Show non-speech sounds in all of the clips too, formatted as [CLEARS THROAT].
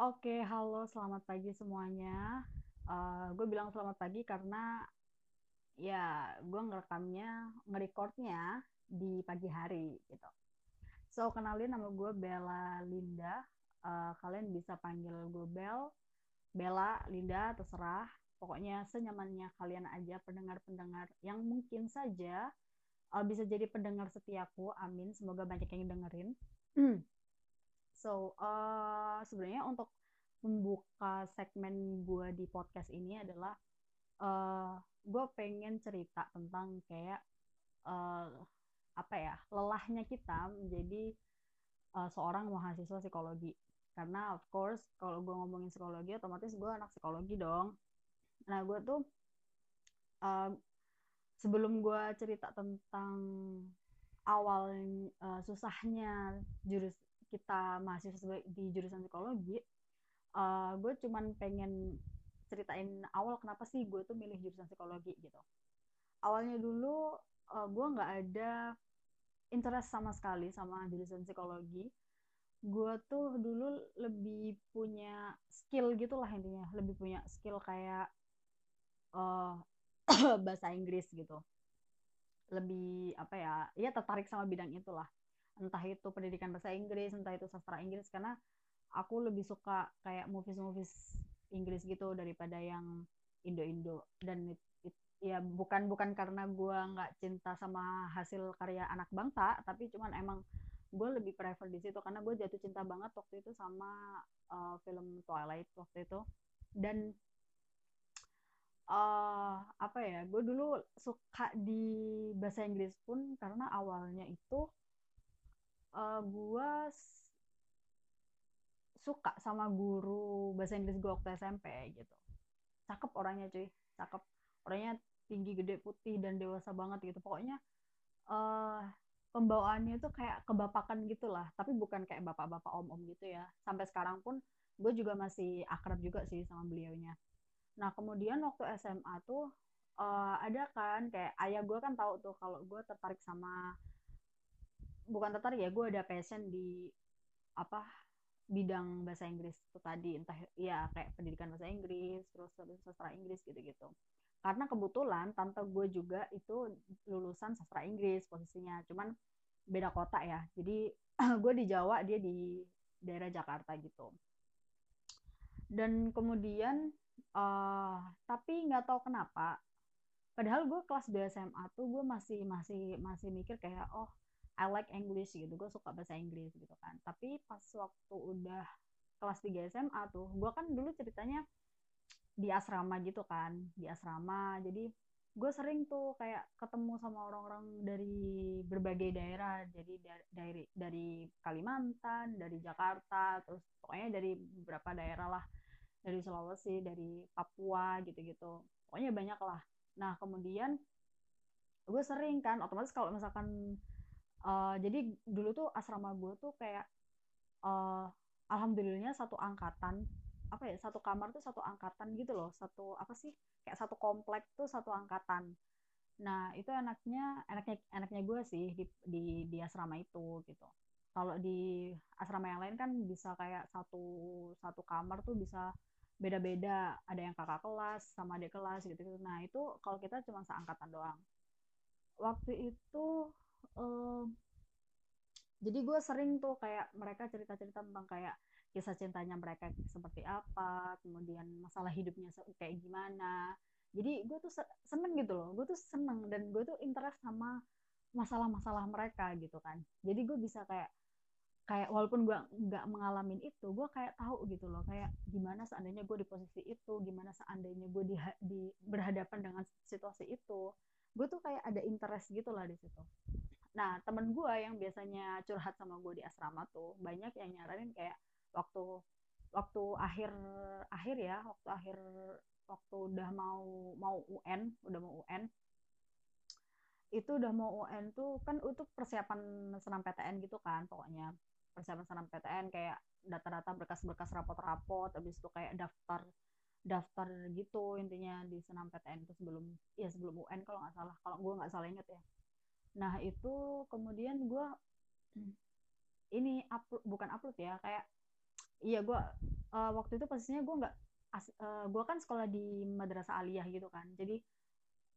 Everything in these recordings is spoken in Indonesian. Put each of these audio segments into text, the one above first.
Oke, halo, selamat pagi semuanya. Eh, gue bilang selamat pagi karena ya gue ngerekamnya, ngerecordnya di pagi hari gitu. So, kenalin nama gue Bella Linda. Eh, kalian bisa panggil gue Bel, Bella, Linda, terserah. Pokoknya senyamannya kalian aja pendengar-pendengar yang mungkin saja eh, bisa jadi pendengar setiaku. Amin. Semoga banyak yang dengerin. So, uh, sebenarnya untuk membuka segmen gue di podcast ini adalah uh, gue pengen cerita tentang kayak uh, apa ya lelahnya kita menjadi uh, seorang mahasiswa psikologi. Karena of course kalau gue ngomongin psikologi otomatis gue anak psikologi dong. Nah gue tuh uh, sebelum gue cerita tentang awal uh, susahnya jurus kita mahasiswa di jurusan psikologi uh, gue cuman pengen ceritain awal kenapa sih gue tuh milih jurusan psikologi gitu. Awalnya dulu uh, gue nggak ada interest sama sekali sama jurusan psikologi. Gue tuh dulu lebih punya skill gitu lah intinya lebih punya skill kayak uh, [COUGHS] bahasa Inggris gitu. Lebih apa ya ya tertarik sama bidang itulah entah itu pendidikan bahasa Inggris entah itu sastra Inggris karena aku lebih suka kayak movies-movies Inggris gitu daripada yang Indo-Indo. Dan it, it, ya bukan bukan karena gue nggak cinta sama hasil karya anak bangsa tapi cuman emang gue lebih prefer di situ karena gue jatuh cinta banget waktu itu sama uh, film Twilight waktu itu. Dan uh, apa ya gue dulu suka di bahasa Inggris pun karena awalnya itu uh, gue suka sama guru bahasa Inggris gue waktu SMP gitu. Cakep orangnya cuy. Cakep. Orangnya tinggi gede putih dan dewasa banget gitu. Pokoknya uh, pembawaannya tuh kayak kebapakan gitulah. Tapi bukan kayak bapak-bapak om-om gitu ya. Sampai sekarang pun gue juga masih akrab juga sih sama beliaunya. Nah kemudian waktu SMA tuh uh, ada kan kayak ayah gue kan tahu tuh kalau gue tertarik sama bukan tertarik ya gue ada passion di apa bidang bahasa Inggris itu tadi. Entah ya kayak pendidikan bahasa Inggris terus sastra Inggris gitu-gitu. Karena kebetulan tante gue juga itu lulusan sastra Inggris posisinya. Cuman beda kota ya. Jadi [CLEARS THROAT] gue di Jawa dia di daerah Jakarta gitu. Dan kemudian uh, tapi nggak tahu kenapa padahal gue kelas 2 SMA tuh gue masih masih masih mikir kayak oh I like English gitu gue suka bahasa Inggris gitu kan. Tapi pas waktu udah kelas 3 SMA tuh gue kan dulu ceritanya di asrama gitu kan di asrama. Jadi gue sering tuh kayak ketemu sama orang-orang dari berbagai daerah. Jadi dari dari Kalimantan dari Jakarta terus pokoknya dari beberapa daerah lah. Dari Sulawesi dari Papua gitu-gitu. Pokoknya banyak lah. Nah kemudian gue sering kan otomatis kalau misalkan uh, jadi dulu tuh asrama gue tuh kayak uh, alhamdulillahnya satu angkatan apa ya satu kamar tuh satu angkatan gitu loh satu apa sih kayak satu komplek tuh satu angkatan. Nah itu enaknya enaknya enaknya gue sih di di di asrama itu gitu. Kalau di asrama yang lain kan bisa kayak satu satu kamar tuh bisa beda-beda. Ada yang kakak kelas sama adik kelas gitu, gitu. nah itu kalau kita cuma seangkatan doang. Waktu itu uh, jadi gue sering tuh kayak mereka cerita-cerita tentang kayak kisah cintanya mereka seperti apa kemudian masalah hidupnya kayak gimana. Jadi gue tuh seneng gitu loh gue tuh seneng dan gue tuh interest sama masalah-masalah mereka gitu kan. Jadi gue bisa kayak kayak walaupun gue nggak mengalami itu gue kayak tahu gitu loh kayak gimana seandainya gue di posisi itu gimana seandainya gue di, di berhadapan dengan situasi itu. Gue tuh kayak ada interest gitu lah di situ nah temen gue yang biasanya curhat sama gue di asrama tuh banyak yang nyaranin kayak waktu waktu akhir akhir ya waktu akhir waktu udah mau mau UN udah mau UN itu udah mau UN tuh kan itu persiapan senam PTN gitu kan pokoknya. Persiapan senam PTN kayak data-data berkas-berkas rapot-rapot habis itu kayak daftar daftar gitu intinya di senam PTN itu sebelum ya sebelum UN kalau nggak salah. Kalau gue nggak salah inget ya nah itu kemudian gue ini upload bukan upload ya kayak iya gue uh, waktu itu posisinya gue nggak uh, gue kan sekolah di madrasah aliyah gitu kan. Jadi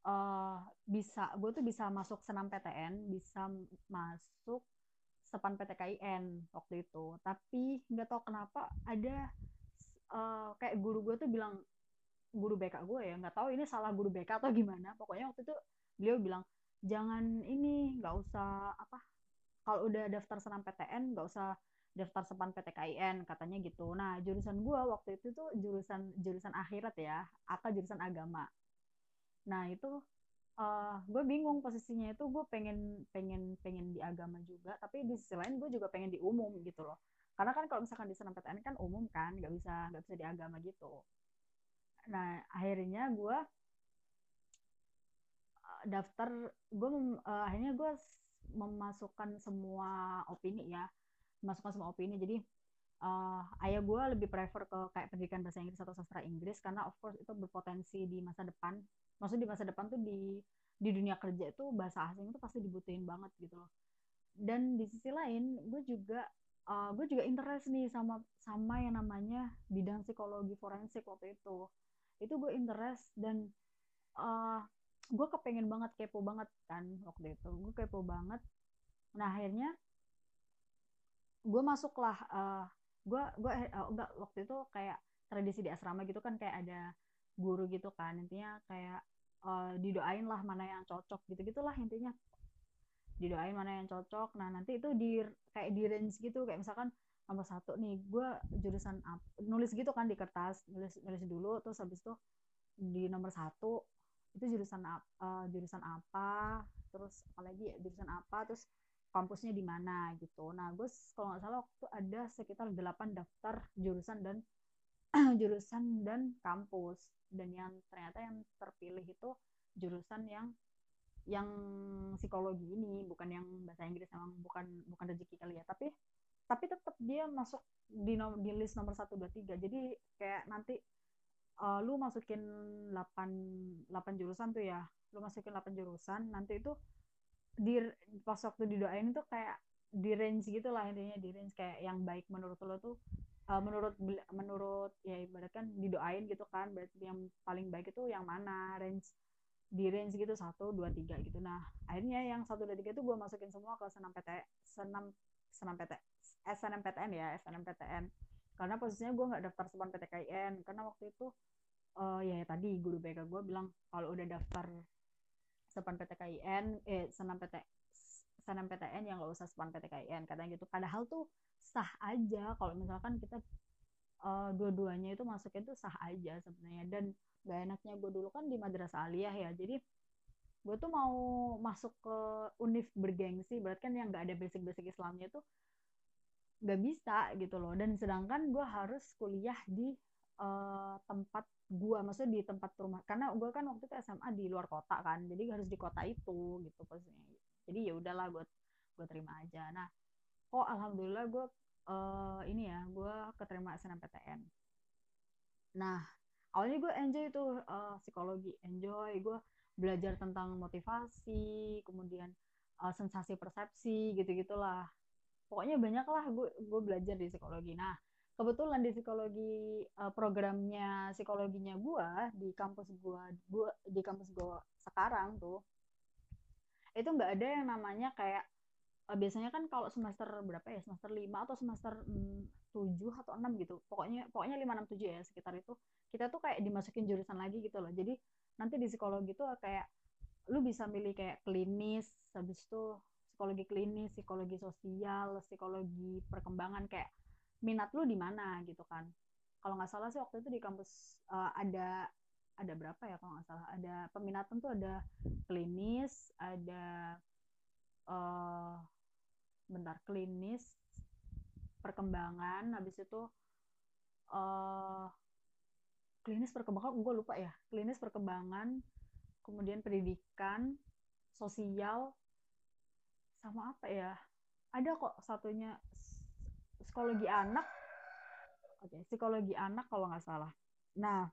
uh, bisa gue tuh bisa masuk senam PTN bisa masuk sepan PTKIN waktu itu. Tapi nggak tahu kenapa ada uh, kayak guru gue tuh bilang guru BK gue ya nggak tahu ini salah guru BK atau gimana. Pokoknya waktu itu beliau bilang jangan ini nggak usah apa kalau udah daftar senam PTN nggak usah daftar sepan PTKIN katanya gitu. Nah jurusan gue waktu itu tuh jurusan jurusan akhirat ya, atau jurusan agama. Nah itu uh, eh, gue bingung posisinya itu gue pengen pengen pengen di agama juga, tapi di sisi lain gue juga pengen di umum gitu loh. Karena kan kalau misalkan di senam PTN kan umum kan, nggak bisa nggak bisa di agama gitu. Nah akhirnya gue daftar gue uh, akhirnya gue memasukkan semua opini ya. Masukkan semua opini. Jadi uh, ayah gue lebih prefer ke kayak pendidikan bahasa Inggris atau sastra Inggris karena of course itu berpotensi di masa depan. Maksud di masa depan tuh di di dunia kerja itu bahasa asing itu pasti dibutuhin banget gitu loh. Dan di sisi lain gue juga uh, gue juga interest nih sama sama yang namanya bidang psikologi forensik waktu itu. Itu gue interest dan uh, gue kepengen banget kepo banget kan waktu itu. Gue kepo banget. Nah akhirnya gue masuklah uh, gue gue uh, enggak waktu itu kayak tradisi di asrama gitu kan kayak ada guru gitu kan. Intinya kayak uh, didoain lah mana yang cocok gitu gitulah intinya. Didoain mana yang cocok. Nah nanti itu di kayak di range gitu. Kayak misalkan nomor satu nih gue jurusan apa nulis gitu kan di kertas nulis nulis dulu terus habis itu di nomor satu itu jurusan uh, jurusan apa terus apalagi ya, jurusan apa terus kampusnya di mana gitu. Nah, gue kalau nggak salah waktu ada sekitar 8 daftar jurusan dan [CLEARS THROAT] jurusan dan kampus. Dan yang ternyata yang terpilih itu jurusan yang yang psikologi ini, bukan yang bahasa Inggris emang bukan bukan rezeki kali ya, tapi tapi tetap dia masuk di nom di list nomor 1 2 3. Jadi kayak nanti uh, lu masukin 8 8 jurusan tuh ya. Lu masukin 8 jurusan, nanti itu di pas waktu didoain itu kayak di range gitu lah intinya di range kayak yang baik menurut lo tuh. Uh, menurut menurut ya ibaratkan didoain gitu kan berarti yang paling baik itu yang mana? Range di range gitu satu dua tiga gitu. Nah akhirnya yang satu dua tiga itu gue masukin semua ke senam PT senam senam PT SNMPTN ya SNMPTN karena posisinya gue nggak daftar sepan PTKIN karena waktu itu uh, ya tadi guru BK gue bilang kalau udah daftar sepan PTKIN eh senam PT senam PTN yang nggak usah sepan PTKIN katanya gitu. Padahal tuh sah aja kalau misalkan kita uh, dua-duanya itu masuknya tuh sah aja sebenarnya. Dan gak enaknya gue dulu kan di madrasah aliyah ya. Jadi gue tuh mau masuk ke univ bergengsi berarti kan yang nggak ada basic-basic Islamnya tuh gak bisa gitu loh. Dan sedangkan gue harus kuliah di uh, tempat gua maksudnya di tempat rumah. Karena gua kan waktu itu SMA di luar kota kan jadi harus di kota itu gitu posisinya. Jadi ya udahlah gue gue terima aja. Nah kok alhamdulillah gue uh, ini ya gue keterima SNMPTN nah awalnya gue enjoy tuh uh, psikologi. Enjoy gue belajar tentang motivasi kemudian uh, sensasi persepsi gitu gitulah pokoknya banyak lah gue gue belajar di psikologi. Nah kebetulan di psikologi uh, programnya psikologinya gua di kampus gua gua di kampus gua sekarang tuh itu nggak ada yang namanya kayak uh, biasanya kan kalau semester berapa ya? Semester 5 atau semester mm, 7 atau 6 gitu. Pokoknya pokoknya 5 6 7 ya sekitar itu. Kita tuh kayak dimasukin jurusan lagi gitu loh. Jadi nanti di psikologi tuh kayak lu bisa milih kayak klinis habis itu psikologi klinis psikologi sosial psikologi perkembangan kayak minat lu di mana gitu kan. Kalau nggak salah sih waktu itu di kampus uh, ada ada berapa ya kalau nggak salah. Ada peminatan tuh ada klinis ada uh, bentar klinis perkembangan habis itu uh, klinis perkembangan gue lupa ya. Klinis perkembangan kemudian pendidikan sosial sama apa ya? Ada kok satunya psikologi anak. Oke okay, psikologi anak kalau nggak salah. Nah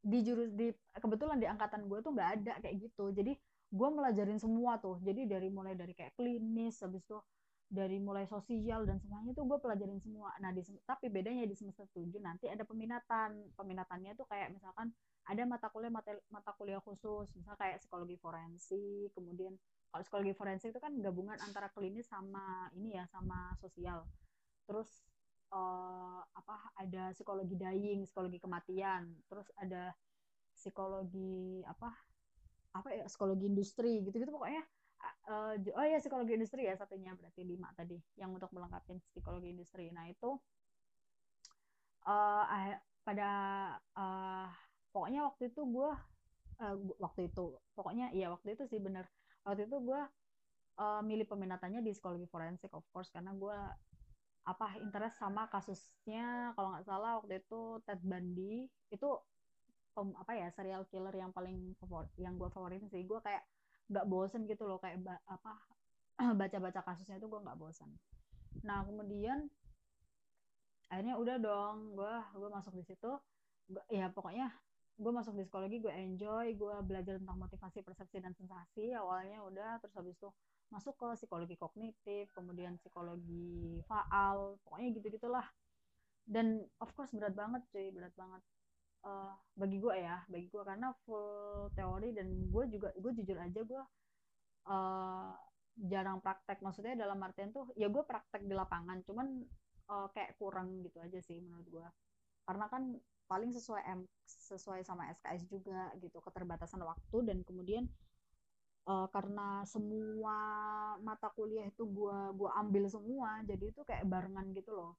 di jurus di kebetulan di angkatan gue tuh nggak ada kayak gitu. Jadi gue melajarin semua tuh. Jadi dari mulai dari kayak klinis habis itu dari mulai sosial dan semuanya tuh gue pelajarin semua. Nah di tapi bedanya di semester 7 nanti ada peminatan. Peminatannya tuh kayak misalkan ada mata kuliah mata, mata kuliah khusus. Misal kayak psikologi forensik kemudian kalau psikologi forensik itu kan gabungan antara klinis sama ini ya sama sosial. Terus uh, apa ada psikologi dying psikologi kematian. Terus ada psikologi apa apa ya psikologi industri gitu gitu pokoknya uh, oh ya psikologi industri ya satunya berarti lima tadi yang untuk melengkapi psikologi industri. Nah itu uh, pada uh, pokoknya waktu itu gue uh, waktu itu pokoknya iya waktu itu sih bener waktu itu gue uh, milih peminatannya di psikologi forensik of course karena gue apa interest sama kasusnya. Kalau nggak salah waktu itu Ted Bundy itu pem, apa ya serial killer yang paling favorit yang gue favoritin sih. Gue kayak nggak bosen gitu loh kayak ba apa [CLEARS THROAT] baca-baca kasusnya itu gue nggak bosen. Nah kemudian akhirnya udah dong gue gue masuk di situ. Gua, ya pokoknya gue masuk di psikologi gue enjoy gue belajar tentang motivasi persepsi dan sensasi. Awalnya udah terus habis itu masuk ke psikologi kognitif kemudian psikologi faal pokoknya gitu gitulah dan of course berat banget cuy berat banget. Uh, bagi gue ya bagi gue karena full teori dan gue juga gue jujur aja gue uh, jarang praktek. Maksudnya dalam artian tuh ya gue praktek di lapangan cuman uh, kayak kurang gitu aja sih menurut gue karena kan paling sesuai M sesuai sama SKS juga gitu keterbatasan waktu dan kemudian uh, karena semua mata kuliah itu gue gua ambil semua jadi itu kayak barengan gitu loh.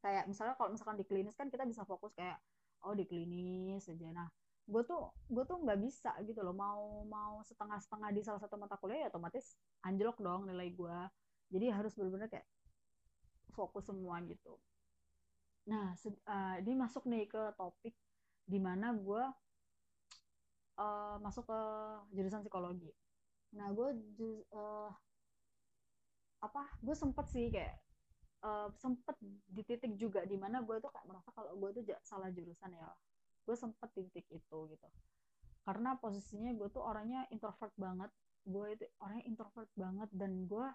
Kayak misalnya kalau misalkan di klinis kan kita bisa fokus kayak oh di klinis aja. Nah gue tuh gue tuh nggak bisa gitu loh. Mau mau setengah setengah di salah satu mata kuliah ya otomatis anjlok dong nilai gue jadi harus benar-benar kayak fokus semua gitu nah uh, ini masuk nih ke topik di mana gue uh, masuk ke jurusan psikologi. Nah gue uh, apa gue sempet sih kayak uh, sempet di titik juga di mana gue tuh kayak merasa kalau gue tuh salah jurusan ya. Gue sempet di titik itu gitu. Karena posisinya gue tuh orangnya introvert banget. Gue itu orangnya introvert banget dan gue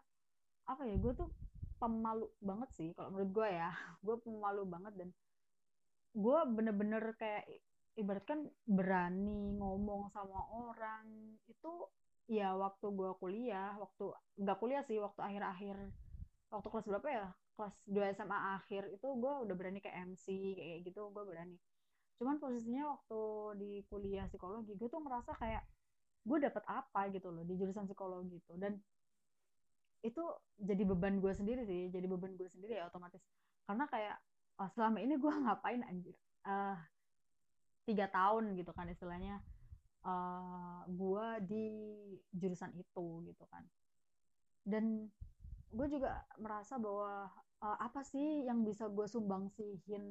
apa ya gue tuh pemalu banget sih kalau menurut gue ya. [LAUGHS] Gue pemalu banget dan gue bener-bener kayak ibaratkan berani ngomong sama orang. Itu ya waktu gue kuliah waktu nggak kuliah sih waktu akhir-akhir waktu kelas berapa ya? Kelas 2 SMA akhir itu gue udah berani ke MC kayak gitu gue berani. Cuman posisinya waktu di kuliah psikologi gue tuh merasa kayak gue dapet apa gitu loh di jurusan psikologi itu. Dan itu jadi beban gue sendiri sih jadi beban gue sendiri ya otomatis. Karena kayak oh, selama ini gue [LAUGHS] ngapain anjir? Uh, tiga tahun gitu kan istilahnya. Uh, gue di jurusan itu gitu kan. Dan gue juga merasa bahwa uh, apa sih yang bisa gue sumbangsihin?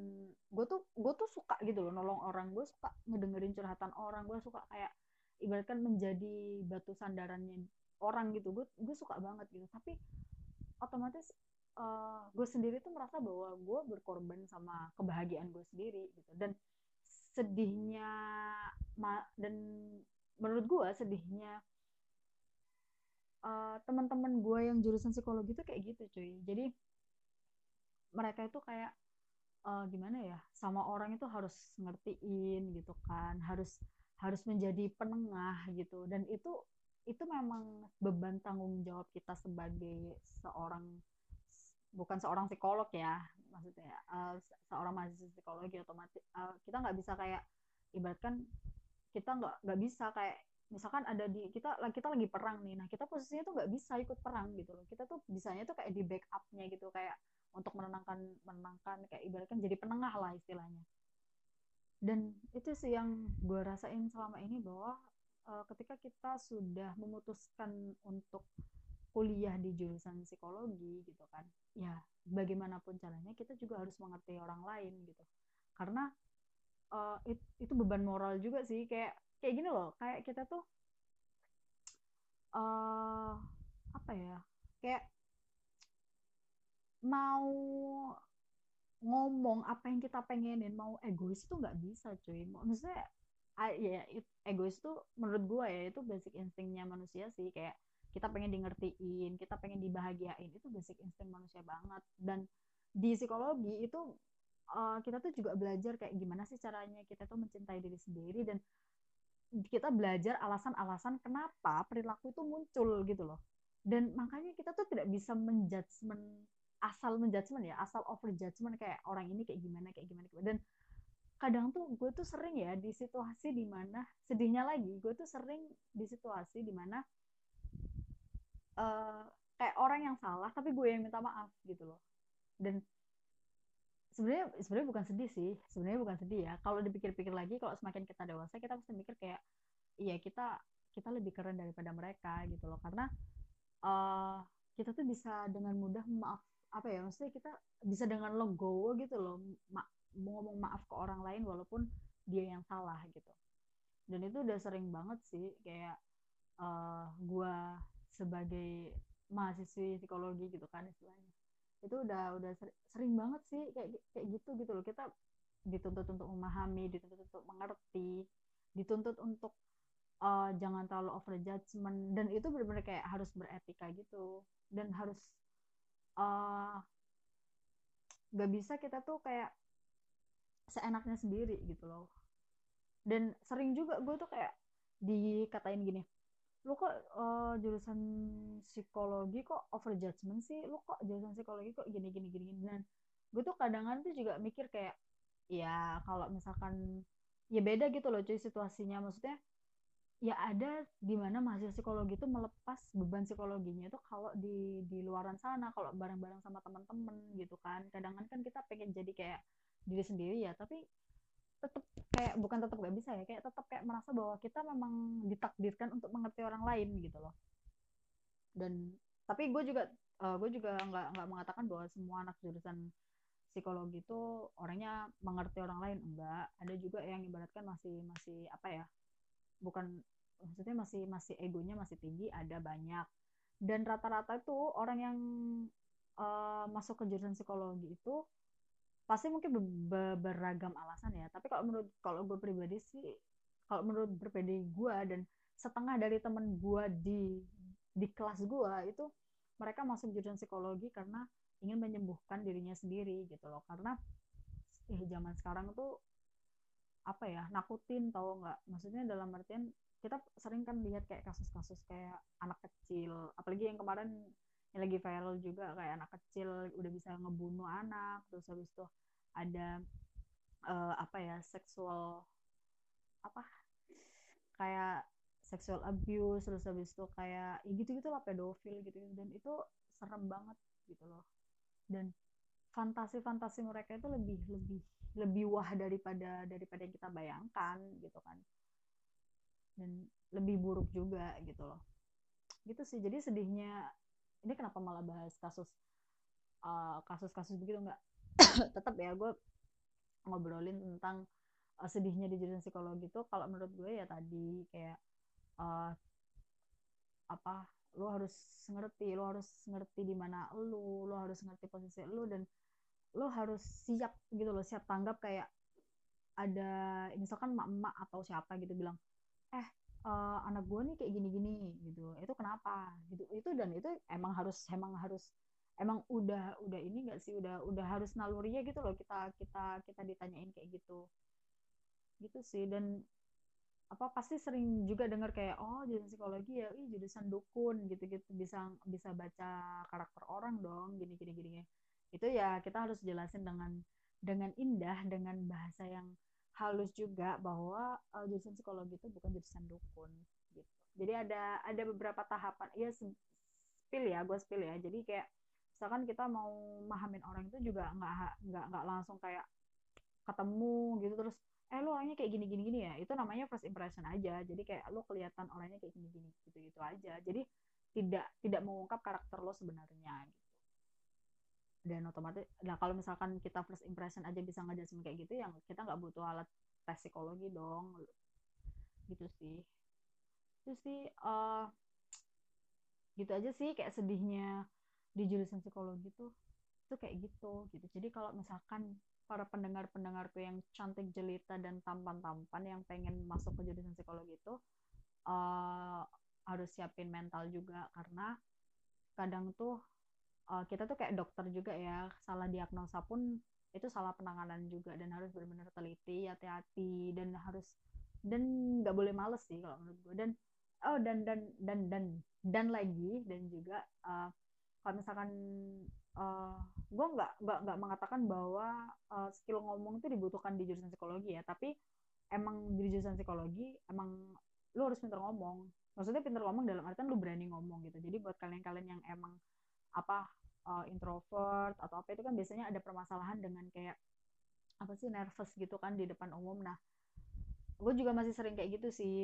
Gue tuh gue tuh suka gitu loh nolong orang. Gue suka ngedengerin curhatan orang. Gue suka kayak ibaratkan menjadi batu sandarannya orang gitu. Gue gue suka banget gitu. Tapi otomatis uh, gue sendiri tuh merasa bahwa gue berkorban sama kebahagiaan gue sendiri gitu. Dan sedihnya dan menurut gue sedihnya uh, teman-teman gue yang jurusan psikologi itu kayak gitu cuy. Jadi mereka itu kayak uh, gimana ya sama orang itu harus ngertiin gitu kan. Harus harus menjadi penengah gitu. Dan itu itu memang beban tanggung jawab kita sebagai seorang bukan seorang psikolog ya maksudnya uh, seorang mahasiswa psikologi otomatis uh, kita nggak bisa kayak ibaratkan kita nggak nggak bisa kayak misalkan ada di kita kita lagi perang nih nah kita posisinya tuh nggak bisa ikut perang gitu loh. Kita tuh bisanya tuh kayak di backupnya gitu kayak untuk menenangkan menenangkan kayak ibaratkan jadi penengah lah istilahnya. Dan itu sih yang gue rasain selama ini bahwa uh, ketika kita sudah memutuskan untuk kuliah di jurusan psikologi gitu kan ya bagaimanapun caranya kita juga harus mengerti orang lain gitu. Karena uh, it, itu beban moral juga sih kayak kayak gini loh kayak kita tuh uh, apa ya kayak mau ngomong apa yang kita pengenin mau egois tuh nggak bisa cuy. Maksudnya ya egois tuh menurut gue ya itu basic instingnya manusia sih. Kayak kita pengen di ngertiin kita pengen dibahagiain itu basic insting manusia banget. Dan di psikologi itu uh, kita tuh juga belajar kayak gimana sih caranya kita tuh mencintai diri sendiri dan kita belajar alasan-alasan kenapa perilaku itu muncul gitu loh. Dan makanya kita tuh tidak bisa menjudgment asal menjudgment ya asal over judgment kayak orang ini kayak gimana kayak gimana. Dan kadang tuh gue tuh sering ya di situasi di mana sedihnya lagi gue tuh sering di situasi di mana uh, kayak orang yang salah tapi gue yang minta maaf gitu loh. Dan sebenarnya sebenarnya bukan sedih sih sebenarnya bukan sedih ya. Kalau dipikir-pikir lagi kalau semakin kita dewasa kita pasti mikir kayak iya kita kita lebih keren daripada mereka gitu loh. Karena uh, kita tuh bisa dengan mudah maaf apa ya maksudnya kita bisa dengan logo gitu loh ngomong maaf ke orang lain walaupun dia yang salah gitu. Dan itu udah sering banget sih kayak uh, gua sebagai mahasiswi psikologi gitu kan istilahnya. Itu udah udah sering banget sih kayak kayak gitu gitu loh. Kita dituntut untuk memahami dituntut untuk mengerti dituntut untuk uh, jangan terlalu over judgment dan itu benar-benar kayak harus beretika gitu. Dan harus uh, gak bisa kita tuh kayak seenaknya sendiri gitu loh. Dan sering juga gue tuh kayak dikatain gini lu kok uh, jurusan psikologi kok over judgment sih? Lu kok jurusan psikologi kok gini gini gini gini? Dan gue tuh kadang-kadang tuh juga mikir kayak ya kalau misalkan ya beda gitu loh cuy situasinya. Maksudnya ya ada di mana mahasiswa psikologi itu melepas beban psikologinya itu kalau di di luaran sana kalau bareng-bareng sama teman-teman gitu kan. Kadang-kadang kan kita pengen jadi kayak diri sendiri ya tapi tetap kayak bukan tetap gak bisa ya kayak tetap kayak merasa bahwa kita memang ditakdirkan untuk mengerti orang lain gitu loh. Dan tapi gue juga uh, gue juga nggak nggak mengatakan bahwa semua anak jurusan psikologi itu orangnya mengerti orang lain enggak. Ada juga yang ibaratkan masih masih apa ya bukan maksudnya masih masih egonya masih tinggi ada banyak. Dan rata-rata itu orang yang uh, masuk ke jurusan psikologi itu pasti mungkin beragam alasan ya tapi kalau menurut kalau gue pribadi sih kalau menurut berbeda gue dan setengah dari temen gue di di kelas gue itu mereka masuk jurusan psikologi karena ingin menyembuhkan dirinya sendiri gitu loh. Karena eh zaman sekarang tuh apa ya nakutin tau nggak? Maksudnya dalam artian kita sering kan lihat kayak kasus-kasus kayak anak kecil apalagi yang kemarin yang lagi viral juga kayak anak kecil udah bisa ngebunuh anak terus habis itu ada uh, apa ya seksual apa kayak seksual abuse terus habis itu kayak ya gitu lah pedofil gitu dan itu serem banget gitu loh. Dan fantasi-fantasi mereka itu lebih lebih lebih wah daripada daripada yang kita bayangkan gitu kan. Dan lebih buruk juga gitu loh. Gitu sih. Jadi sedihnya ini kenapa malah bahas kasus uh, kasus-kasus begitu? Nggak. [COUGHS] Tetap ya gue ngobrolin tentang uh, sedihnya di jurusan psikologi itu kalau menurut gue ya tadi kayak uh, apa lo harus ngerti lo harus ngerti di mana lo lo harus ngerti posisi lo dan lo harus siap gitu loh siap tanggap kayak ada misalkan emak-emak atau siapa gitu bilang eh uh, anak gue nih kayak gini-gini gitu. Itu kenapa? Gitu. Itu dan itu emang harus emang harus emang udah udah ini gak sih udah udah harus nalurinya gitu loh kita kita kita ditanyain kayak gitu. Gitu sih. Dan apa pasti sering juga dengar kayak oh jurusan psikologi ya ih jurusan dukun gitu gitu bisa bisa baca karakter orang dong gini gini gini. Itu ya kita harus jelasin dengan dengan indah dengan bahasa yang halus juga bahwa uh, jurusan psikologi itu bukan jurusan dukun gitu. Jadi ada ada beberapa tahapan. Iya spill ya, gue spill ya. Jadi kayak misalkan kita mau mahamin orang itu juga nggak nggak nggak langsung kayak ketemu gitu terus eh lo orangnya kayak gini gini gini ya itu namanya first impression aja jadi kayak lo kelihatan orangnya kayak gini gini gitu gitu aja jadi tidak tidak mengungkap karakter lo sebenarnya gitu dan otomatis nah kalau misalkan kita first impression aja bisa ngejelasin kayak gitu yang kita nggak butuh alat tes psikologi dong. Gitu sih. Itu sih uh, gitu aja sih kayak sedihnya di jurusan psikologi tuh itu kayak gitu gitu. Jadi kalau misalkan para pendengar-pendengarku yang cantik jelita dan tampan-tampan yang pengen masuk ke jurusan psikologi itu uh, harus siapin mental juga karena kadang tuh uh, kita tuh kayak dokter juga ya salah diagnosa pun itu salah penanganan juga dan harus benar-benar teliti hati-hati dan harus dan nggak boleh males sih kalau menurut gue dan oh dan dan dan dan dan lagi dan juga uh, kalau misalkan uh, gue nggak nggak nggak mengatakan bahwa uh, skill ngomong itu dibutuhkan di jurusan psikologi ya tapi emang di jurusan psikologi emang lu harus pintar ngomong. Maksudnya pintar ngomong dalam artian lu berani ngomong gitu. Jadi buat kalian-kalian yang emang apa uh, introvert atau apa itu kan biasanya ada permasalahan dengan kayak apa sih nervous gitu kan di depan umum. Nah gue juga masih sering kayak gitu sih.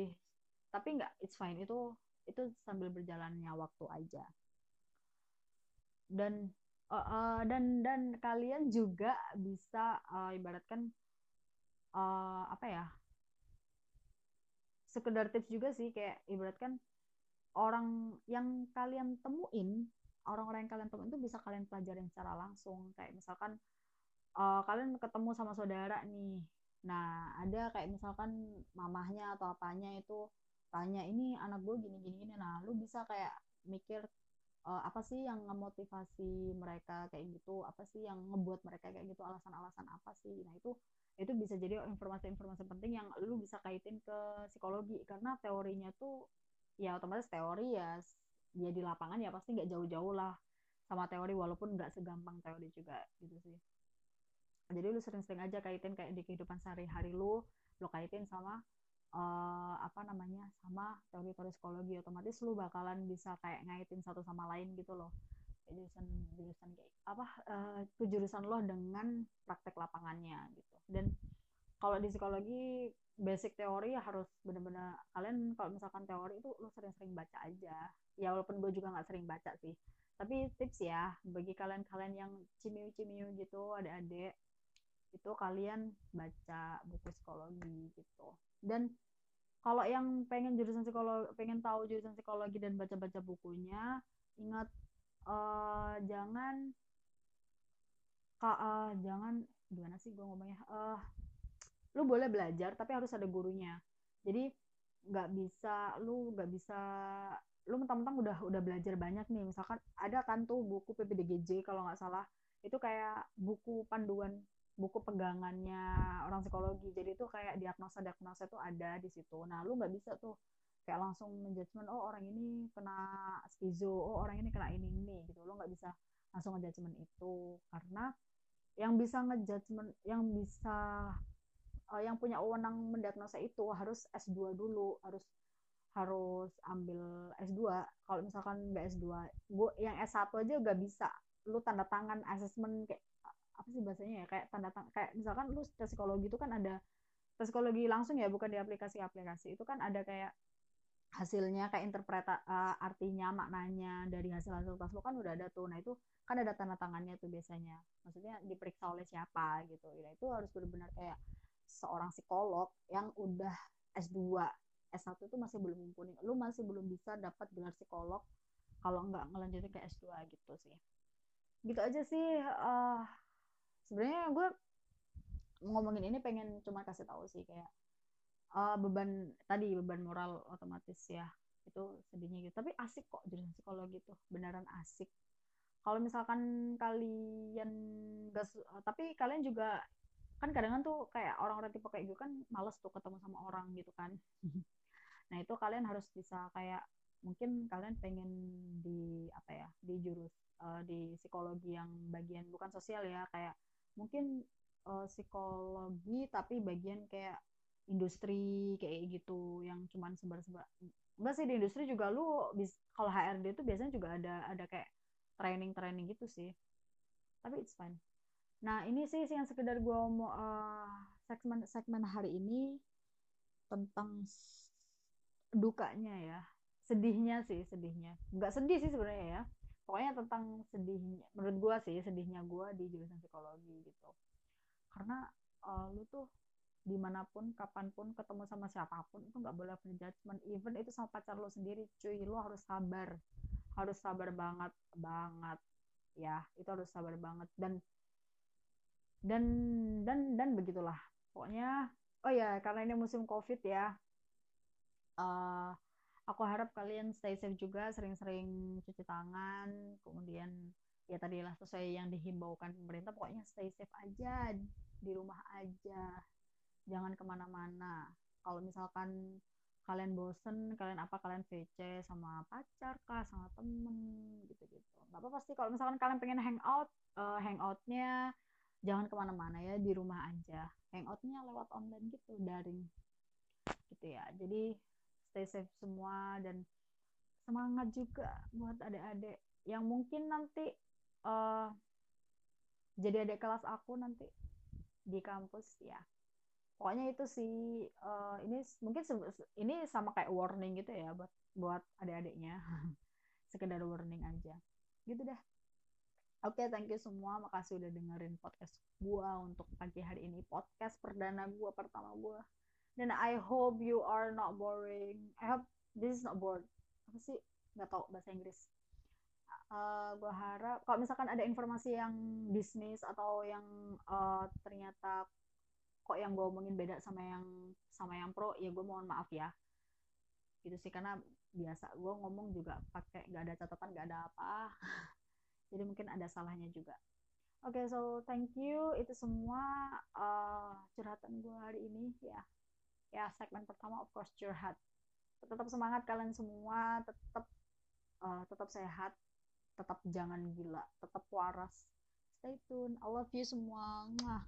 Tapi nggak it's fine. Itu itu sambil berjalannya waktu aja. Dan uh, uh, dan dan kalian juga bisa uh, ibaratkan uh, apa ya sekedar tips juga sih. Kayak ibaratkan orang yang kalian temuin orang-orang yang kalian temuin itu bisa kalian pelajarin secara langsung. Kayak misalkan uh, kalian ketemu sama saudara nih. Nah ada kayak misalkan mamahnya atau apanya itu tanya ini anak gue gini gini gini. Nah lu bisa kayak mikir uh, apa sih yang memotivasi mereka kayak gitu? Apa sih yang ngebuat mereka kayak gitu? Alasan-alasan apa sih? Nah itu itu bisa jadi informasi-informasi penting yang lu bisa kaitin ke psikologi. Karena teorinya tuh ya otomatis teori ya ya di lapangan ya pasti nggak jauh-jauh lah sama teori walaupun nggak segampang teori juga gitu sih. Jadi lu sering-sering aja kaitin kayak di kehidupan sehari-hari lu lu kaitin sama uh, apa namanya sama teori-teori psikologi otomatis lu bakalan bisa kayak ngaitin satu sama lain gitu loh. Jurusan jurusan kayak apa uh, lo dengan praktek lapangannya gitu. Dan kalau di psikologi basic teori ya harus benar-benar kalian kalau misalkan teori itu lo sering-sering baca aja. Ya walaupun gue juga nggak sering baca sih. Tapi tips ya bagi kalian-kalian yang cimiu-cimiu gitu ada adik itu kalian baca buku psikologi gitu. Dan kalau yang pengen jurusan psikologi pengen tahu jurusan psikologi dan baca-baca bukunya ingat uh, jangan kak uh, jangan gimana sih gue ngomongnya? Uh, lu boleh belajar tapi harus ada gurunya. Jadi nggak bisa lu nggak bisa lu mentang-mentang udah udah belajar banyak nih. Misalkan ada kan tuh buku PPDGJ kalau nggak salah. Itu kayak buku panduan buku pegangannya orang psikologi. Jadi itu kayak diagnosa diagnosa itu ada di situ. Nah lu nggak bisa tuh kayak langsung menjudgment oh orang ini kena skizo oh orang ini kena ini ini gitu. Lo nggak bisa langsung ngejudgment itu. Karena yang bisa ngejudgment yang bisa uh, yang punya wewenang mendiagnosa itu harus S2 dulu harus harus ambil S2 kalau misalkan nggak S2 gue yang S1 aja gak bisa. Lu tanda tangan assessment kayak apa sih bahasanya ya? Kayak tanda tangan kayak misalkan lu tes psikologi itu kan ada tes psikologi langsung ya bukan di aplikasi-aplikasi. Itu kan ada kayak hasilnya kayak interpreta uh, artinya maknanya dari hasil hasil tes lu kan udah ada tuh. Nah itu kan ada tanda tangannya tuh biasanya. Maksudnya diperiksa oleh siapa gitu. Ya itu harus benar-benar kayak seorang psikolog yang udah S2 S1 itu masih belum mumpuni. Lu masih belum bisa dapat gelar psikolog kalau nggak ngelanjutin ke S2 gitu sih. Gitu aja sih uh, sebenarnya gue ngomongin ini pengen cuma kasih tahu sih kayak uh, beban tadi beban moral otomatis ya. Itu sedihnya gitu. Tapi asik kok jurusan psikologi tuh. Beneran asik. Kalau misalkan kalian gak tapi kalian juga kan kadang, -kadang tuh kayak orang-orang tipe kayak gue kan males tuh ketemu sama orang gitu kan. Nah itu kalian harus bisa kayak mungkin kalian pengen di apa ya di jurus uh, di psikologi yang bagian bukan sosial ya kayak mungkin uh, psikologi tapi bagian kayak industri kayak gitu yang cuman sebar-sebar. Enggak sih di industri juga lu kalau HRD itu biasanya juga ada ada kayak training-training gitu sih. Tapi it's fine nah ini sih yang sekedar gue mau uh, segmen segmen hari ini tentang dukanya ya. Sedihnya sih sedihnya. Nggak sedih sih sebenarnya ya. Pokoknya tentang sedihnya menurut gue sih sedihnya gue di jurusan psikologi gitu. Karena uh, lu tuh di mana pun kapan pun ketemu sama siapa pun itu nggak boleh judgment even itu sama pacar lo sendiri cuy lo harus sabar. Harus sabar banget banget. Ya itu harus sabar banget. Dan dan dan dan begitulah. Pokoknya oh ya karena ini musim covid ya uh, aku harap kalian stay safe juga sering-sering cuci tangan kemudian ya tadilah sesuai yang dihimbaukan pemerintah pokoknya stay safe aja di rumah aja. Jangan ke mana-mana. Kalau misalkan kalian bosen kalian apa kalian VC sama pacar kah sama temen gitu-gitu. Nggak apa pasti kalau misalkan kalian pengen hangout uh, hangoutnya jangan ke mana-mana ya di rumah aja. Hangoutnya lewat online gitu daring. Gitu ya. Jadi stay safe semua dan semangat juga buat adik-adik. Yang mungkin nanti uh, jadi adik kelas aku nanti di kampus ya. Pokoknya itu sih uh, ini mungkin ini sama kayak warning gitu ya buat buat adik-adiknya. [LAUGHS] Sekedar warning aja. Gitu dah Oke, okay, thank you semua. Makasih udah dengerin podcast gua untuk pagi hari ini. Podcast perdana gua pertama gua. Dan I hope you are not boring. I hope this is not bored. Apa sih? Nggak tau bahasa Inggris uh, gue harap kalau misalkan ada informasi yang bisnis atau yang uh, ternyata kok yang gue omongin beda sama yang sama yang pro ya gue mohon maaf ya gitu sih karena biasa gue ngomong juga pakai gak ada catatan gak ada apa [LAUGHS] jadi mungkin ada salahnya juga. Oke okay, so thank you. Itu semua uh, curhatan gue hari ini ya. Ya segmen pertama of course curhat. Tetap semangat kalian semua tetap uh, tetap sehat tetap jangan gila tetap waras. Stay tune. I love you semua. Mwah.